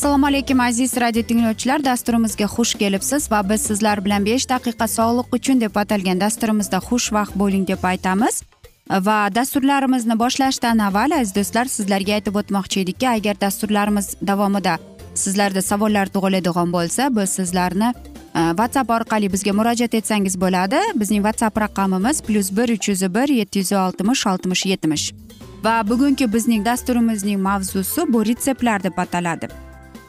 assalomu alaykum aziz radio tinglovchilar. Dasturimizga xush kelibsiz va biz sizlar bilan besh daqiqa sog'liq uchun deb atalgan dasturimizda xushvaqt bo'ling deb aytamiz. Va dasturlarimizni boshlashdan avval aziz do'stlar sizlarga aytib o'tmoqchi edikki agar dasturlarimiz davomida sizlarda savollar tug'iladigan bo'lsa biz sizlarni Э, whatsapp orqali bizga murojaat etsangiz bo'ladi. Bizning whatsapp raqamimiz plyus bir uch yuz bir yetti yuz oltmish oltmish yetmish va bugungi bizning dasturimizning mavzusi bu retseptlar deb ataladi.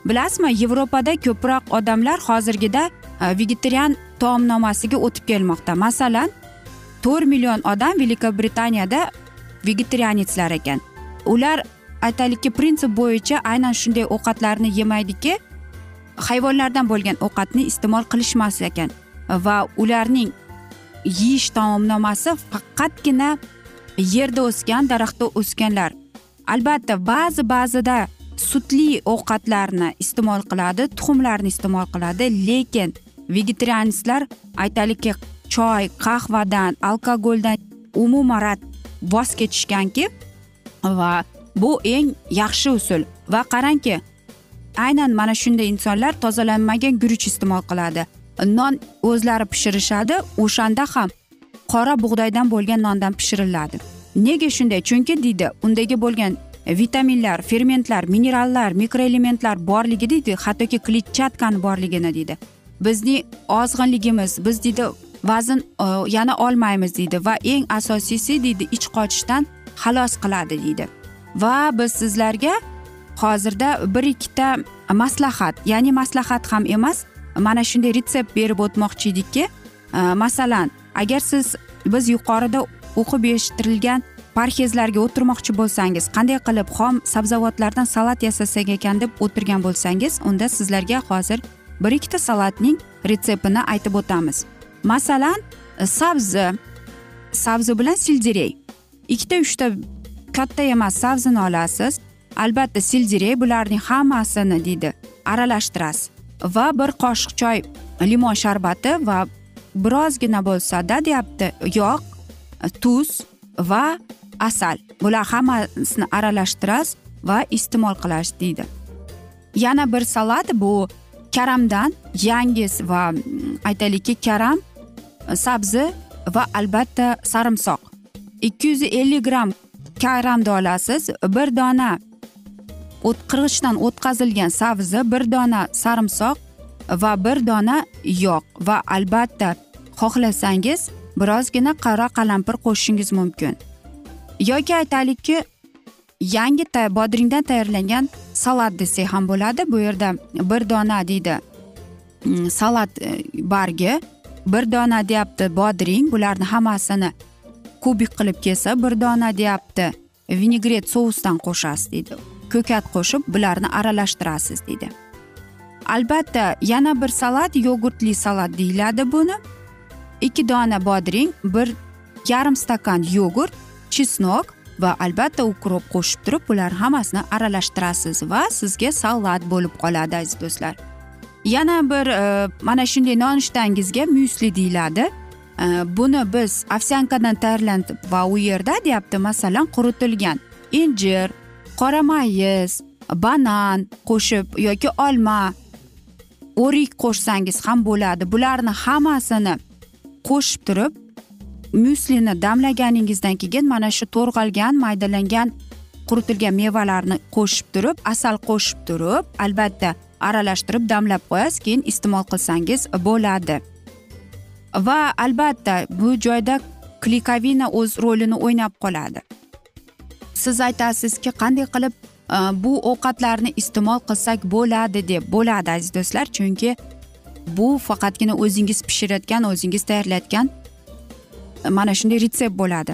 Bilasizmi yevropada ko'proq odamlar hozirgida e, vegetarian taomnomasiga o'tib kelmoqda. Masalan to'rt million odam velika britaniyada vegetarianetslar ekan. Ular aytaylikki prinsip bo'yicha aynan shunday ovqatlarni yemaydiki hayvonlardan bo'lgan ovqatni iste'mol qilishmas ekan va ularning yeyish taomnomasi faqatgina yerda o'sgan daraxtda o'sganlar. Albatta ba'zi ba'zida sutli ovqatlarni iste'mol qiladi tuxumlarni iste'mol qiladi lekin vegetarianistlar aytaylikki choy qahvadan alkogoldan umuman rad voz kechishganki va bu eng yaxshi usul. Va qarangki aynan mana shunday insonlar tozalanmagan guruch iste'mol qiladi. Non o'zlari pishirishadi o'shanda ham qora bug'doydan bo'lgan nondan pishiriladi. Nega shunday? Chunki deydi undagi bo'lgan vitaminlar fermentlar minerallar mikroelementlar borligi deydi hattoki kletchatkani borligini deydi. Bizning ozg'inligimiz biz deydi vazn e, yana olmaymiz deydi va eng asosiysi deydi ich qochishdan xalos qiladi deydi. Va biz sizlarga hozirda bir ikkita maslahat ya'ni maslahat ham emas mana shunday retsept berib o'tmoqchi edikki e, masalan agar siz biz yuqorida o'qib eshittirilgan parhezlarga o'tirmoqchi bo'lsangiz qanday qilib xom sabzavotlardan salat yasasak ekan deb o'tirgan bo'lsangiz unda sizlarga hozir bir ikkita salatning retseptini aytib o'tamiz. Masalan sabzi sabzi bilan selderey ikkita uchta katta emas sabzini olasiz. Albatta selderey bularning hammasini deydi. Aralashtirasiz. Va bir qoshiq choy limon sharbati va birozgina bo'lsada deyapti yog' tuz va asal. Bular hammasini aralashtirasiz va iste'mol qilasiz deydi. Yana bir salat bu karamdan yangiz va mm, aytaylikki karam sabzi va albatta sarimsoq. Ikki yuz ellik gramm karamni olasiz bir dona qirg'ichdan o'tkazilgan sabzi bir dona sarimsoq va bir dona yog' va albatta xohlasangiz birozgina qora qalampir qo'shishingiz mumkin. Yoki aytaylikki yangi bodringdan tayyorlangan salat desak ham bo'ladi. Bu yerda bir dona deydi mm, salat e, bargi bir dona deyapti bodring. Bularni hammasini kubik qilib kesib bir dona deyapti vinegret sousdan qo'shasiz deydi. Ko'kat qo'shib bularni aralashtirasiz deydi albatta yana bir salat yogurtli salat deyiladi buni. Ikki dona bodring bir yarim stakan yogurt chesnok va albatta ukrop qo'shib turib bular hammasini aralashtirasiz va sizga salat bo'lib qoladi aziz do'stlar. Yana bir e, mana shunday nonushtangizga myusli deyiladi. E, buni biz ovsyankadan tayyorlanib va u yerda deyapti masalan quritilgan injir qora mayiz banan qo'shib yoki olma o'rik qo'shsangiz ham bo'ladi. Bularni hammasini qo'shib turib myuslini damlaganingizdan keyin mana shu to'rg'algan maydalangan quritilgan mevalarni qo'shib turib asal qo'shib turib albatta aralashtirib damlab qo'yasiz keyin iste'mol qilsangiz bo'ladi. Va albatta bu joyda klikovina o'z rolini o'ynab qoladi. Siz aytasizki qanday qilib e, bu ovqatlarni iste'mol qilsak bo'ladi deb bo'ladi aziz do'stlar. Chunki bu faqatgina o'zingiz pishirayotgan o'zingiz tayyorlayotgan e, mana shunday retsept bo'ladi.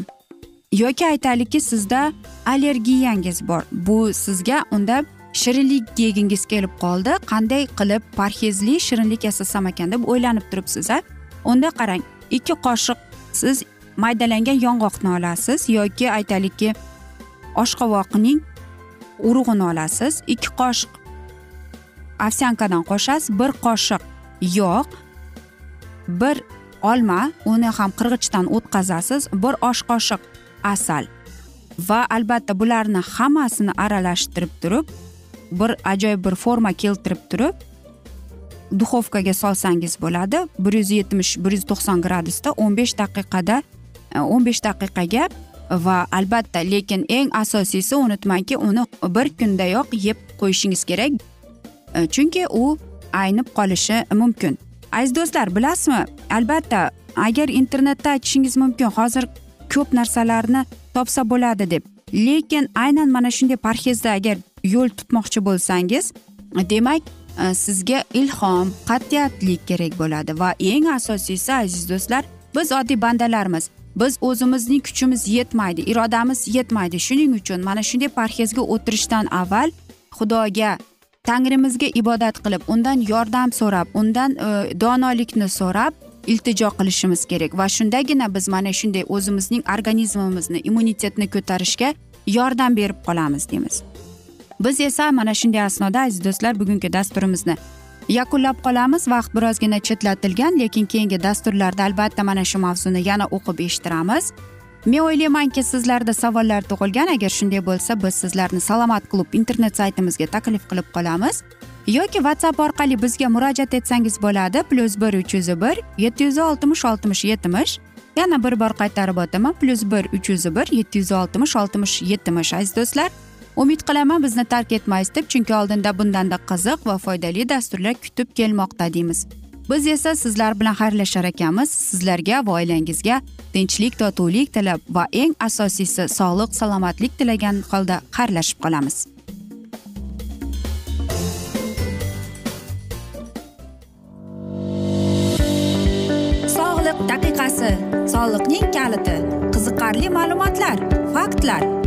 Yoki aytaylikki sizda allergiyangiz bor. Bu sizga unda shirinlik yegingiz kelib qoldi. Qanday qilib parhezli shirinlik yasasam ekan deb o'ylanib turibsiz a unda qarang ikki qoshiq siz maydalangan yong'oqni olasiz yoki aytaylikki oshqovoqning urug'ini olasiz. Ikki qoshiq ovsyankadan qo'shasiz. Bir qoshiq yog' bir olma uni ham qirg'ichdan o'tkazasiz. Bir osh qoshiq asal. Va albatta bularni hammasini aralashtirib turib bir ajoyib bir forma keltirib turib duxovkaga solsangiz bo'ladi. Bir yuz yetmish bir yuz to'qson gradusda o'n besh daqiqada e, o'n besh daqiqaga va albatta lekin eng asosiysi unutmangki uni bir kundayoq yeb qo'yishingiz kerak. E, chunki u aynib qolishi mumkin. Aziz do'stlar bilasizmi? Albatta agar internetda aytishingiz mumkin hozir ko'p narsalarni topsa bo'ladi deb. Lekin aynan mana shunday parhezda agar yo'l tutmoqchi bo'lsangiz demak e, sizga ilhom qat'iyatlik kerak bo'ladi. Va eng asosiysi aziz do'stlar biz oddiy bandalarmiz. Biz o'zimizning kuchimiz yetmaydi irodamiz yetmaydi. Shuning uchun mana shunday parhezga o'tirishdan avval xudoga tangrimizga ibodat qilib undan yordam so'rab undan e, donolikni so'rab iltijo qilishimiz kerak. Va shundagina biz mana shunday o'zimizning organizmimizni immunitetni ko'tarishga yordam berib qolamiz deymiz. Biz esa mana shunday asnoda aziz do'stlar bugungi dasturimizni yakunlab qolamiz vaqt birozgina chetlatilgan lekin keyingi dasturlarda albatta mana shu mavzuni yana o'qib eshittiramiz. Men o'ylaymanki sizlarda savollar tug'ilgan agar shunday bo'lsa biz sizlarni salomat klub internet saytimizga taklif qilib qolamiz. Yoki whatsapp orqali bizga murojaat etsangiz bo'ladi plyus bir uch yuz bir yetti yuz oltmish oltmish yetmish. Yana bir bor qaytarib o'taman plyus bir uch yuz bir yetti yuz oltmish oltmish yetmish aziz do'stlar. Umid qilaman bizni tark etmaysiz deb chunki oldinda bundanda qiziq va foydali dasturlar kutib kelmoqda deymiz. Biz esa sizlar bilan xayrlashar ekanmiz. Sizlarga va oilangizga tinchlik totuvlik tilab va eng asosiysi sog'lik salomatlik tilagan holda xayrlashib qolamiz. Sog'liq daqiqasi soliqning kaliti qiziqarli ma'lumotlar faktlar.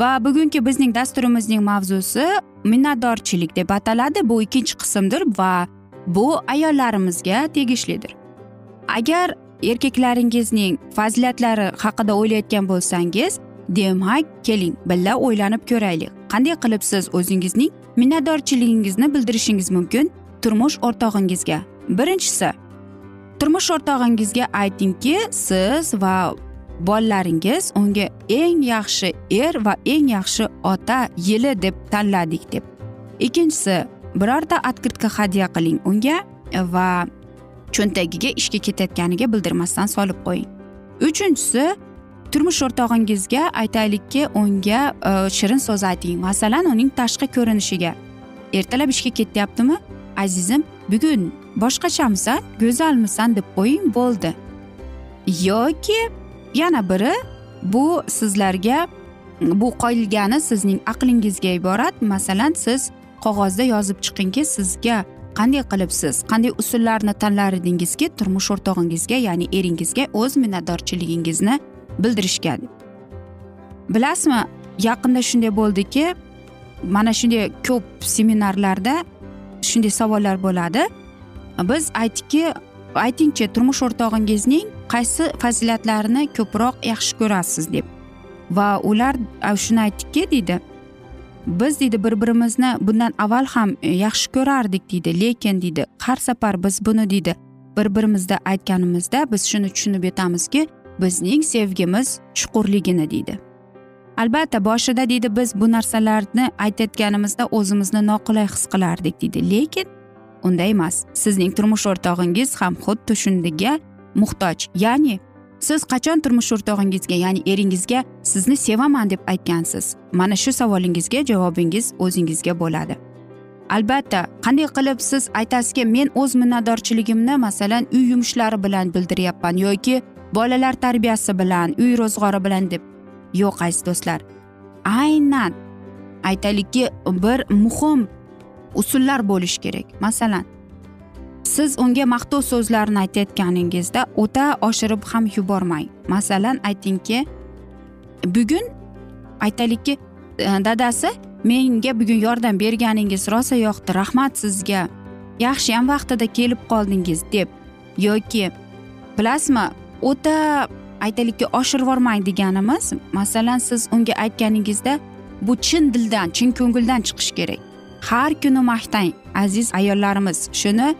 Va bugungi bizning dasturimizning mavzusi minnatdorchilik deb ataladi. Bu ikkinchi qismdir va bu ayollarimizga tegishlidir. Agar erkaklaringizning fazilatlari haqida o'ylayotgan bo'lsangiz demak keling birga o'ylanib ko'raylik. Qanday qilib siz o'zingizning minnatdorchiligingizni bildirishingiz mumkin? Turmush o'rtog'ingizga. Birinchisi turmush o'rtog'ingizga aytingki siz va bolalaringiz unga eng yaxshi er va eng yaxshi ota yili deb tanladik deb. Ikkinchisi birorta открытка hadya qiling unga va cho'ntagiga ishga ketayotganiga bildirmasdan solib qo'ying. Uchinchisi turmush o'rtog'ingizga aytaylikki unga e, shirin so'z ayting. Masalan uning tashqi ko'rinishiga. Ertalab ishga ketyaptimi? Azizim bugun boshqachamisan go'zalmisan deb qo'ying bo'ldi. Yoki yana biri bu sizlarga bu qolgani sizning aqlingizga iborat. Masalan siz qog'ozda yozib chiqingki sizga qanday qilib siz qanday usullarni tanlar edingizki turmush o'rtog'ingizga ya'ni eringizga o'z minnatdorchiligingizni bildirishga bilasizmi yaqinda shunday bo'ldiki mana shunday ko'p seminarlarda shunday savollar bo'ladi. Biz aytdikki aytingchi turmush o'rtog'ingizning qaysi fazilatlarni ko'proq yaxshi ko'rasiz deb. Va ular shuni aytdikki deydi biz deydi bir birimizni bundan avval ham e, yaxshi ko'rardik deydi. Lekin deydi har safar biz buni deydi bir birimizda aytganimizda biz shuni tushunib yetamizki bizning sevgimiz chuqurligini deydi. Albatta boshida deydi biz bu narsalarni aytayotganimizda o'zimizni noqulay his qilardik deydi. Lekin unday emas sizning turmush o'rtog'ingiz ham xuddi shundaga muhtoj. Ya'ni siz qachon turmush o'rtog'ingizga ya'ni eringizga sizni sevaman deb aytgansiz? Mana shu savolingizga javobingiz o'zingizga bo'ladi. Albatta qanday qilib siz aytasizki men o'z minnatdorchiligimni masalan uy yumushlari bilan bildiryapman yoki bolalar tarbiyasi bilan uy ro'zg'ori bilan deb. Yo'q aziz do'stlar. Aynan aytaylikki bir muhim usullar bo'lishi kerak. Masalan siz unga maqtov so'zlarini aytayotganingizda o'ta oshirib ham yubormang. Masalan aytingki bugun aytaylikki e, dadasi menga bugun yordam berganingiz rosa yoqdi rahmat sizga. Yaxshiyam vaqtida kelib qoldingiz deb yoki bilasizmi o'ta aytaylikki oshirib yubormang deganimiz masalan siz unga aytganingizda bu chin dildan chin ko'ngildan chiqishi kerak. Har kuni maqtang aziz ayollarimiz shuni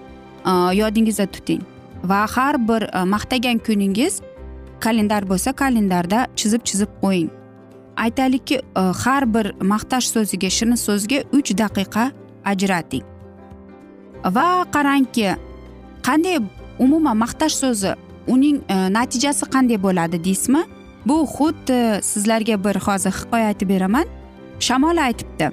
Э, yodingizda tuting. Va har bir e, maqtagan kuningiz kalendar bo'lsa kalendarda chizib chizib qo'ying. Aytaylikki e, har bir maqtash so'ziga shirin so'zga uch daqiqa ajrating. Va qarangki qanday umuman maqtash so'zi uning e, natijasi qanday bo'ladi deysizmi? Bu xuddi sizlarga bir hozir hikoya aytib beraman. Shamol aytibdi.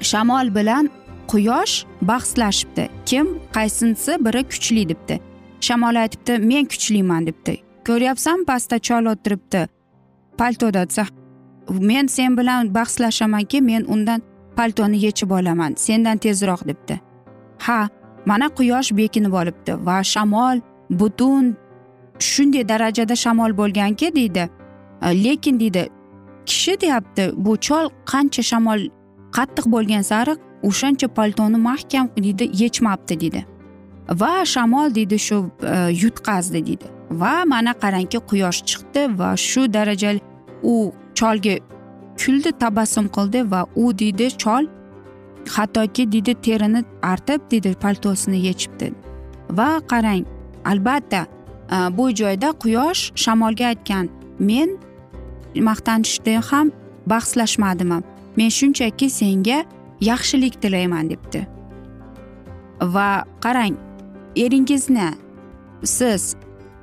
Shamol bilan quyosh bahslashibdi. Kim qaysinisi biri kuchli debdi. Shamol aytibdi men kuchliman debdi. Ko'ryapsanmi pastda chol o'tiribdi. Paltoda desa men sen bilan bahslashamanki men undan paltoni yechib olaman sendan tezroq debdi. Ha mana quyosh bekinib olibdi va shamol butun shunday darajada shamol bo'lganki deydi. E, lekin deydi kishi deyapti bu chol qancha shamol qattiq bo'lgan sari o'shancha paltoni mahkam deydi yechmabdi deydi va shamol deydi shu e, yutqazdi deydi va mana qarangki quyosh chiqdi va shu darajali u cholga kuldi tabassum qildi va u deydi chol hattoki deydi terini artib deydi paltosini yechibdi va qarang albatta e, bu joyda quyosh shamolga aytgan men maqtanishda ham bahslashmadim men shunchaki senga yaxshilik tilayman debdi. Va qarang eringizni siz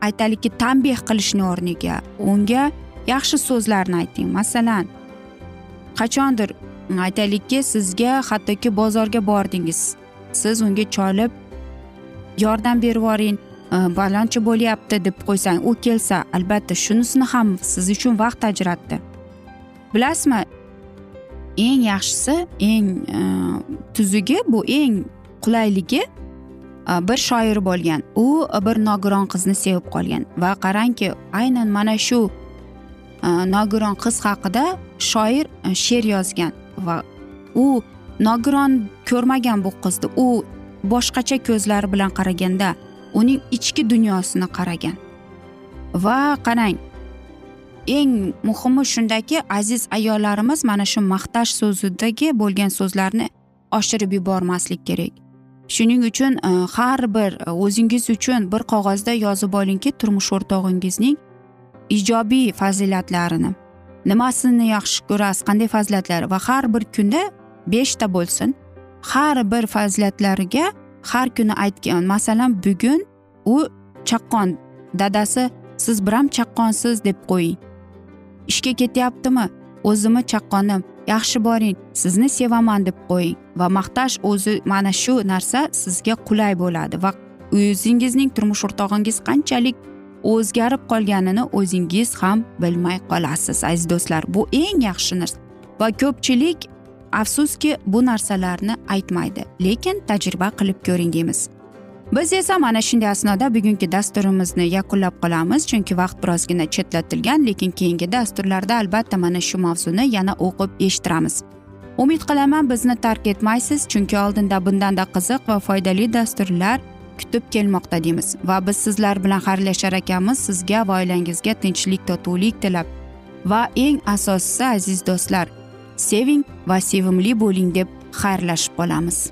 aytaylikki tanbeh qilishni o'rniga unga yaxshi so'zlarni ayting. Masalan qachondir aytaylikki sizga hattoki bozorga bordingiz. Siz unga cholib yordam berib yuboring e, balonchi bo'lyapti deb qo'ysang u kelsa albatta shunisini ham siz uchun vaqt ajratdi. Bilasizmi eng yaxshisi eng e, tuzugi bu eng qulayligi e, bir shoir bo'lgan. U bir nogiron qizni sevib qolgan va qarangki aynan mana shu e, nogiron qiz haqida shoir she'r yozgan va u nogiron ko'rmagan bu qizni u boshqacha ko'zlari bilan qaraganda uning ichki dunyosini qaragan. Va qarang eng muhimi shundaki aziz ayollarimiz mana shu maqtash so'zidagi bo'lgan so'zlarni oshirib yubormaslik kerak. Shuning uchun e, har bir e, o'zingiz uchun bir qog'ozda yozib olingki turmush o'rtog'ingizning ijobiy fazilatlarini nimasini yaxshi ko'rasiz qanday fazilatlar va har bir kunda beshta bo'lsin. Har bir fazilatlariga har kuni aytgan masalan bugun u chaqqon dadasi siz biram chaqqonsiz deb qo'ying. Ishga ketyaptimi? O'zimni chaqqonim yaxshi boring sizni sevaman deb qo'ying. Va maqtash o'zi mana shu narsa sizga qulay bo'ladi va o'zingizning turmush o'rtog'ingiz qanchalik o'zgarib qolganini o'zingiz ham bilmay qolasiz aziz do'stlar. Bu eng yaxshi narsa. Va ko'pchilik afsuski bu narsalarni aytmaydi lekin tajriba qilib ko'ring deymiz. Biz esa mana shunday asnoda bugungi dasturimizni yakunlab qolamiz chunki vaqt birozgina chetlatilgan lekin keyingi dasturlarda albatta mana shu mavzuni yana o'qib eshittiramiz. Umid qilaman bizni tark etmaysiz chunki oldinda bundanda qiziq va foydali dasturlar kutib kelmoqda deymiz. Va biz sizlar bilan xayrlashar ekanmiz sizga va oilangizga tinchlik totuvlik tilab. Va eng asosiysi aziz do'stlar seving va sevimli bo'ling deb xayrlashib qolamiz.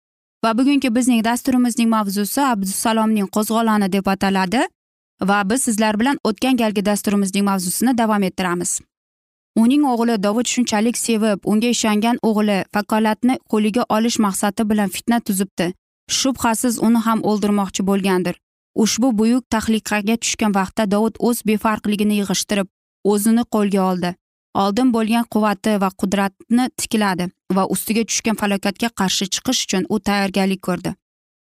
Va bugungi bizning dasturimizning mavzusi abdusalomning qo'zg'oloni deb ataladi va biz sizlar bilan o'tgan galgi dasturimizning mavzusini davom ettiramiz. Uning o'g'li dovud shunchalik sevib unga ishongan o'g'li vakolatni qo'liga olish maqsadi bilan fitna tuzibdi. Shubhasiz uni ham o'ldirmoqchi bo'lgandir. Ushbu buyuk tahliqaga tushgan vaqtda dovud o'z befarqligini yig'ishtirib o'zini qo'lga oldi. Oldin bo'lgan quvvati va qudratni tikladi va ustiga tushgan falokatga qarshi chiqish uchun u tayyorgarlik ko'rdi.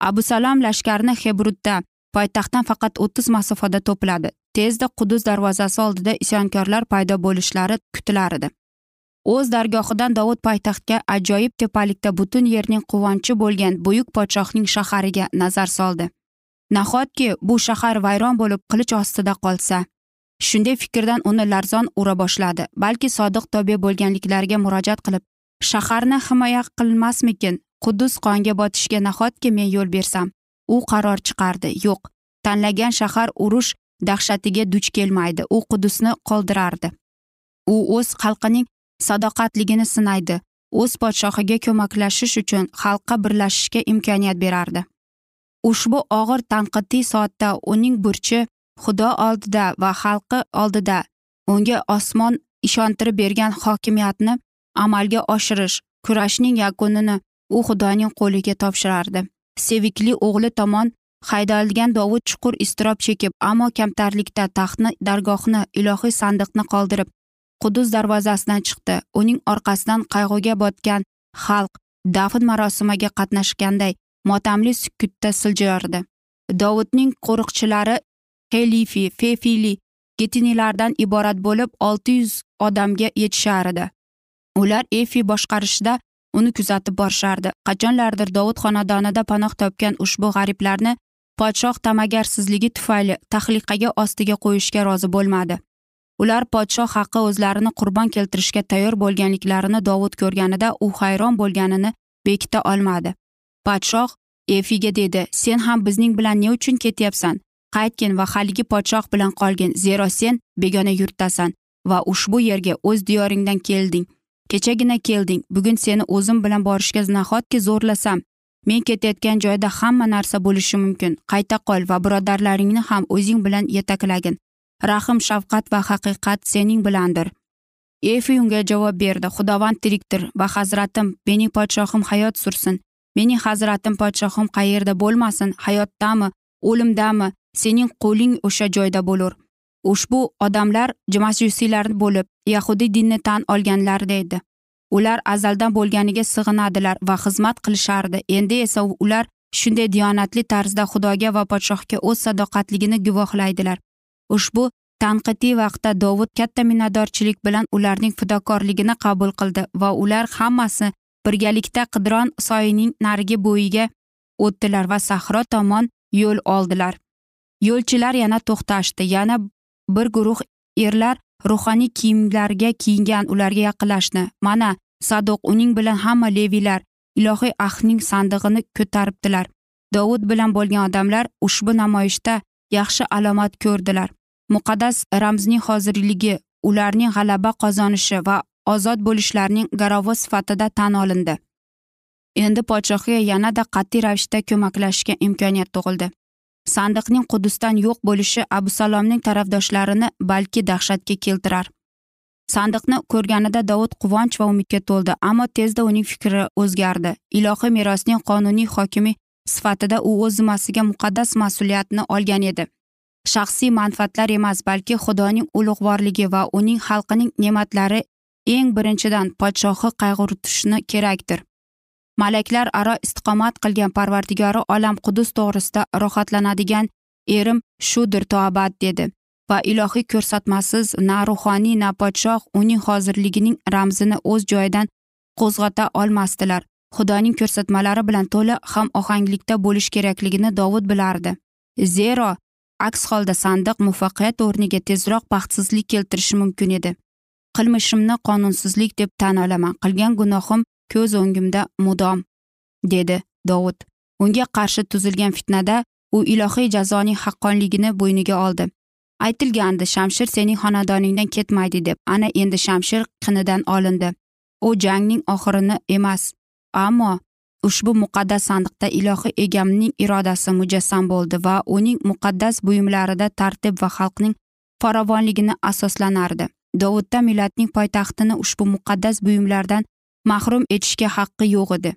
Abu salom lashkarni hebrudda poytaxtdan faqat o'ttiz masofada to'pladi. Tezda qudus darvozasi oldida isyonkorlar paydo bo'lishlari kutilar edi. O'z dargohidan dovud poytaxtga ajoyib tepalikda butun yerning quvonchi bo'lgan buyuk podshohning shahariga nazar soldi. Nahotki bu shahar vayron bo'lib qilich ostida qolsa? Shunday fikrdan uni larzon ura boshladi balki sodiq tobe bo'lganliklariga murojaat qilib shaharni himoya qilmasmikin quddus qonga botishga nahotki men yo'l bersam? U qaror chiqardi yo'q. Tanlagan shahar urush dahshatiga duch kelmaydi u quddusni qoldirardi. U o'z xalqining sadoqatligini sinaydi o'z podshohiga ko'maklashish uchun xalqqa birlashishga imkoniyat berardi. Ushbu og'ir tanqidiy soatda uning burchi xudo oldida va xalqi oldida unga osmon ishontirib bergan hokimiyatni amalga oshirish kurashning yakunini u xudoning qo'liga topshirardi. Sevikli o'g'li tomon haydalgan dovud chuqur iztirob chekib ammo kamtarlikda taxtni dargohni ilohiy sandiqni qoldirib qudus darvozasidan chiqdi. Uning orqasidan qayg'uga botgan xalq dafn marosimiga qatnashganday motamli sukutda siljiyordi dovudning qo'riqchilari helifi fefili getinilardan iborat bo'lib olti yuz odamga yetishar edi ular efi boshqarishida uni kuzatib borishardi. Qachonlardir dovud xonadonida panoh topgan ushbu g'ariblarni podshoh ta'magarsizligi tufayli tahliqaga ostiga qo'yishga rozi bo'lmadi. Ular podshoh haqqi o'zlarini qurbon keltirishga tayyor bo'lganliklarini dovud ko'rganida u hayron bo'lganini bekita olmadi. Podshoh efiga dedi sen ham bizning bilan ne uchun ketyapsan? Qaytgin va haligi podshoh bilan qolgin. Zero sen begona yurtdasan va ushbu yerga o'z diyoringdan kelding. Kechagina kelding. Bugun seni o'zim bilan borishga nahotki zo'rlasam? Men ketayotgan joyda hamma narsa bo'lishi mumkin. Qayta qol va birodarlaringni ham o'zing bilan yetaklagin. Rahm shafqat va haqiqat sening bilandir. Efi unga javob berdi. Xudovand tirikdir va hazratim mening podshohim hayot sursin. Mening hazratim podshohim qayerda bo'lmasin? Hayotdami? O'limdami? Sening qo'ling o'sha joyda bo'lur. Ushbu odamlar majusiylar bo'lib yahudiy dinni tan olganlarda edi ular azaldan bo'lganiga sig'inadilar va xizmat qilishardi. Endi esa ular shunday diyonatli tarzda xudoga va podshohga o'z sadoqatligini guvohlaydilar. Ushbu tanqidiy vaqtda dovud katta minnatdorchilik bilan ularning fidokorligini qabul qildi va ular hammasi birgalikda qidron soyining narigi bo'yiga o'tdilar va sahro tomon yo'l oldilar. Yo'lchilar yana to'xtashdi. Yana bir guruh erlar ruhoniy kiyimlarga kiyingan ularga yaqinlashdi. Mana saduq uning bilan hamma leviylar ilohiy ahdning sandig'ini ko'taribdilar. Dovud bilan bo'lgan odamlar ushbu namoyishda yaxshi alomat ko'rdilar. Muqaddas ramzning hozirligi ularning g'alaba qozonishi va ozod bo'lishlarining garovi sifatida tan olindi. Endi podshohga yanada qat'iy ravishda ko'maklashishga imkoniyat tug'ildi. Sandiqning qudusdan yo'q bo'lishi abusalomning tarafdoshlarini balki dahshatga keltirar. Sandiqni ko'rganida dovud quvonch va umidga to'ldi ammo tezda uning fikri o'zgardi. Ilohiy merosning qonuniy hokimi sifatida u o'z zimmasiga muqaddas mas'uliyatni olgan edi. Shaxsiy manfaatlar emas balki xudoning ulug'vorligi va uning xalqining ne'matlari eng birinchidan podshohi qayg'urtishni kerakdir. Malaklar aro istiqomat qilgan parvardigori olam qudus to'g'risida rohatlanadigan erim shudir toabat dedi. Va ilohiy ko'rsatmasiz na ruhoniy na podshoh uning hozirligining ramzini o'z joyidan qo'zg'ata olmasdilar. Xudoning ko'rsatmalari bilan to'la ham ohanglikda bo'lish kerakligini dovud bilardi. Zero aks holda sandiq muvaffaqiyat o'rniga tezroq baxtsizlik keltirishi mumkin edi. Qilmishimni qonunsizlik deb tan olaman. Qilgan gunohim ko'z o'ngimda mudom dedi dovud. Unga qarshi tuzilgan fitnada u ilohiy jazoning haqqonligini bo'yniga oldi. Aytilgandi shamshir sening xonadoningdan ketmaydi deb. Ana endi shamshir qinidan olindi. U jangning oxirini emas ammo ushbu muqaddas sandiqda ilohiy egamning irodasi mujassam bo'ldi va uning muqaddas buyumlarida tartib va xalqning farovonligini asoslanardi. Dovudda millatning poytaxtini ushbu muqaddas buyumlardan mahrum etishga haqqi yo'q edi.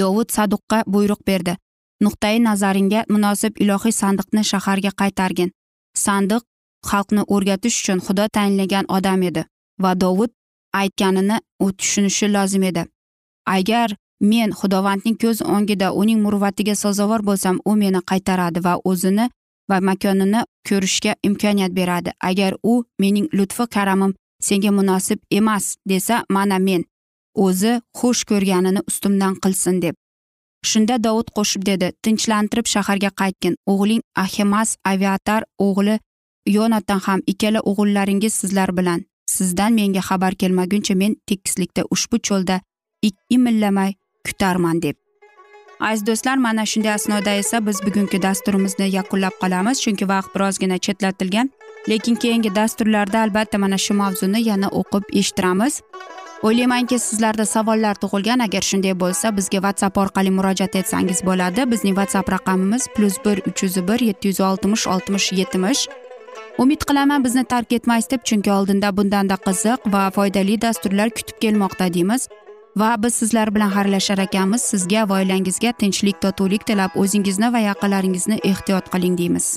Dovud saduqqa buyruq berdi. Nuqtai nazaringga munosib ilohiy sandiqni shaharga qaytargin. Sandiq xalqni o'rgatish uchun xudo tayinlagan odam edi va dovud aytganini u tushunishi lozim edi. Agar men xudovandning ko'z o'ngida uning muruvvatiga sazovor bo'lsam u meni qaytaradi va o'zini va makonini ko'rishga imkoniyat beradi. Agar u mening lutfi karamim senga munosib emas desa mana men o'zi xush ko'rganini ustimdan qilsin deb. Shunda dovud qo'shib dedi tinchlantirib shaharga qaytgin. O'g'ling ahimas aviatar o'g'li yonatan ham ikkala o'g'illaringiz sizlar bilan. Sizdan menga xabar kelmaguncha men tekislikda ushbu cho'lda imillamay kutarman deb. Aziz do'stlar mana shunday asnoda esa biz bugungi dasturimizni yakunlab qolamiz chunki vaqt birozgina chetlatilgan. Lekin keyingi dasturlarda albatta mana shu mavzuni yana o'qib eshittiramiz. O'ylaymanki sizlarda savollar tug'ilgan. Agar shunday bo'lsa bizga whatsapp orqali murojaat etsangiz bo'ladi. Bizning whatsapp raqamimiz plyus bir uch yuz bir yetti yuz oltmish oltmish yetmish. Umid qilaman bizni tark etmaysiz deb chunki oldinda bundanda qiziq va foydali dasturlar kutib kelmoqda deymiz. Va biz sizlar bilan xayrlashar ekanmiz. Sizga va oilangizga tinchlik totuvlik tilab o'zingizni va yaqinlaringizni ehtiyot qiling deymiz.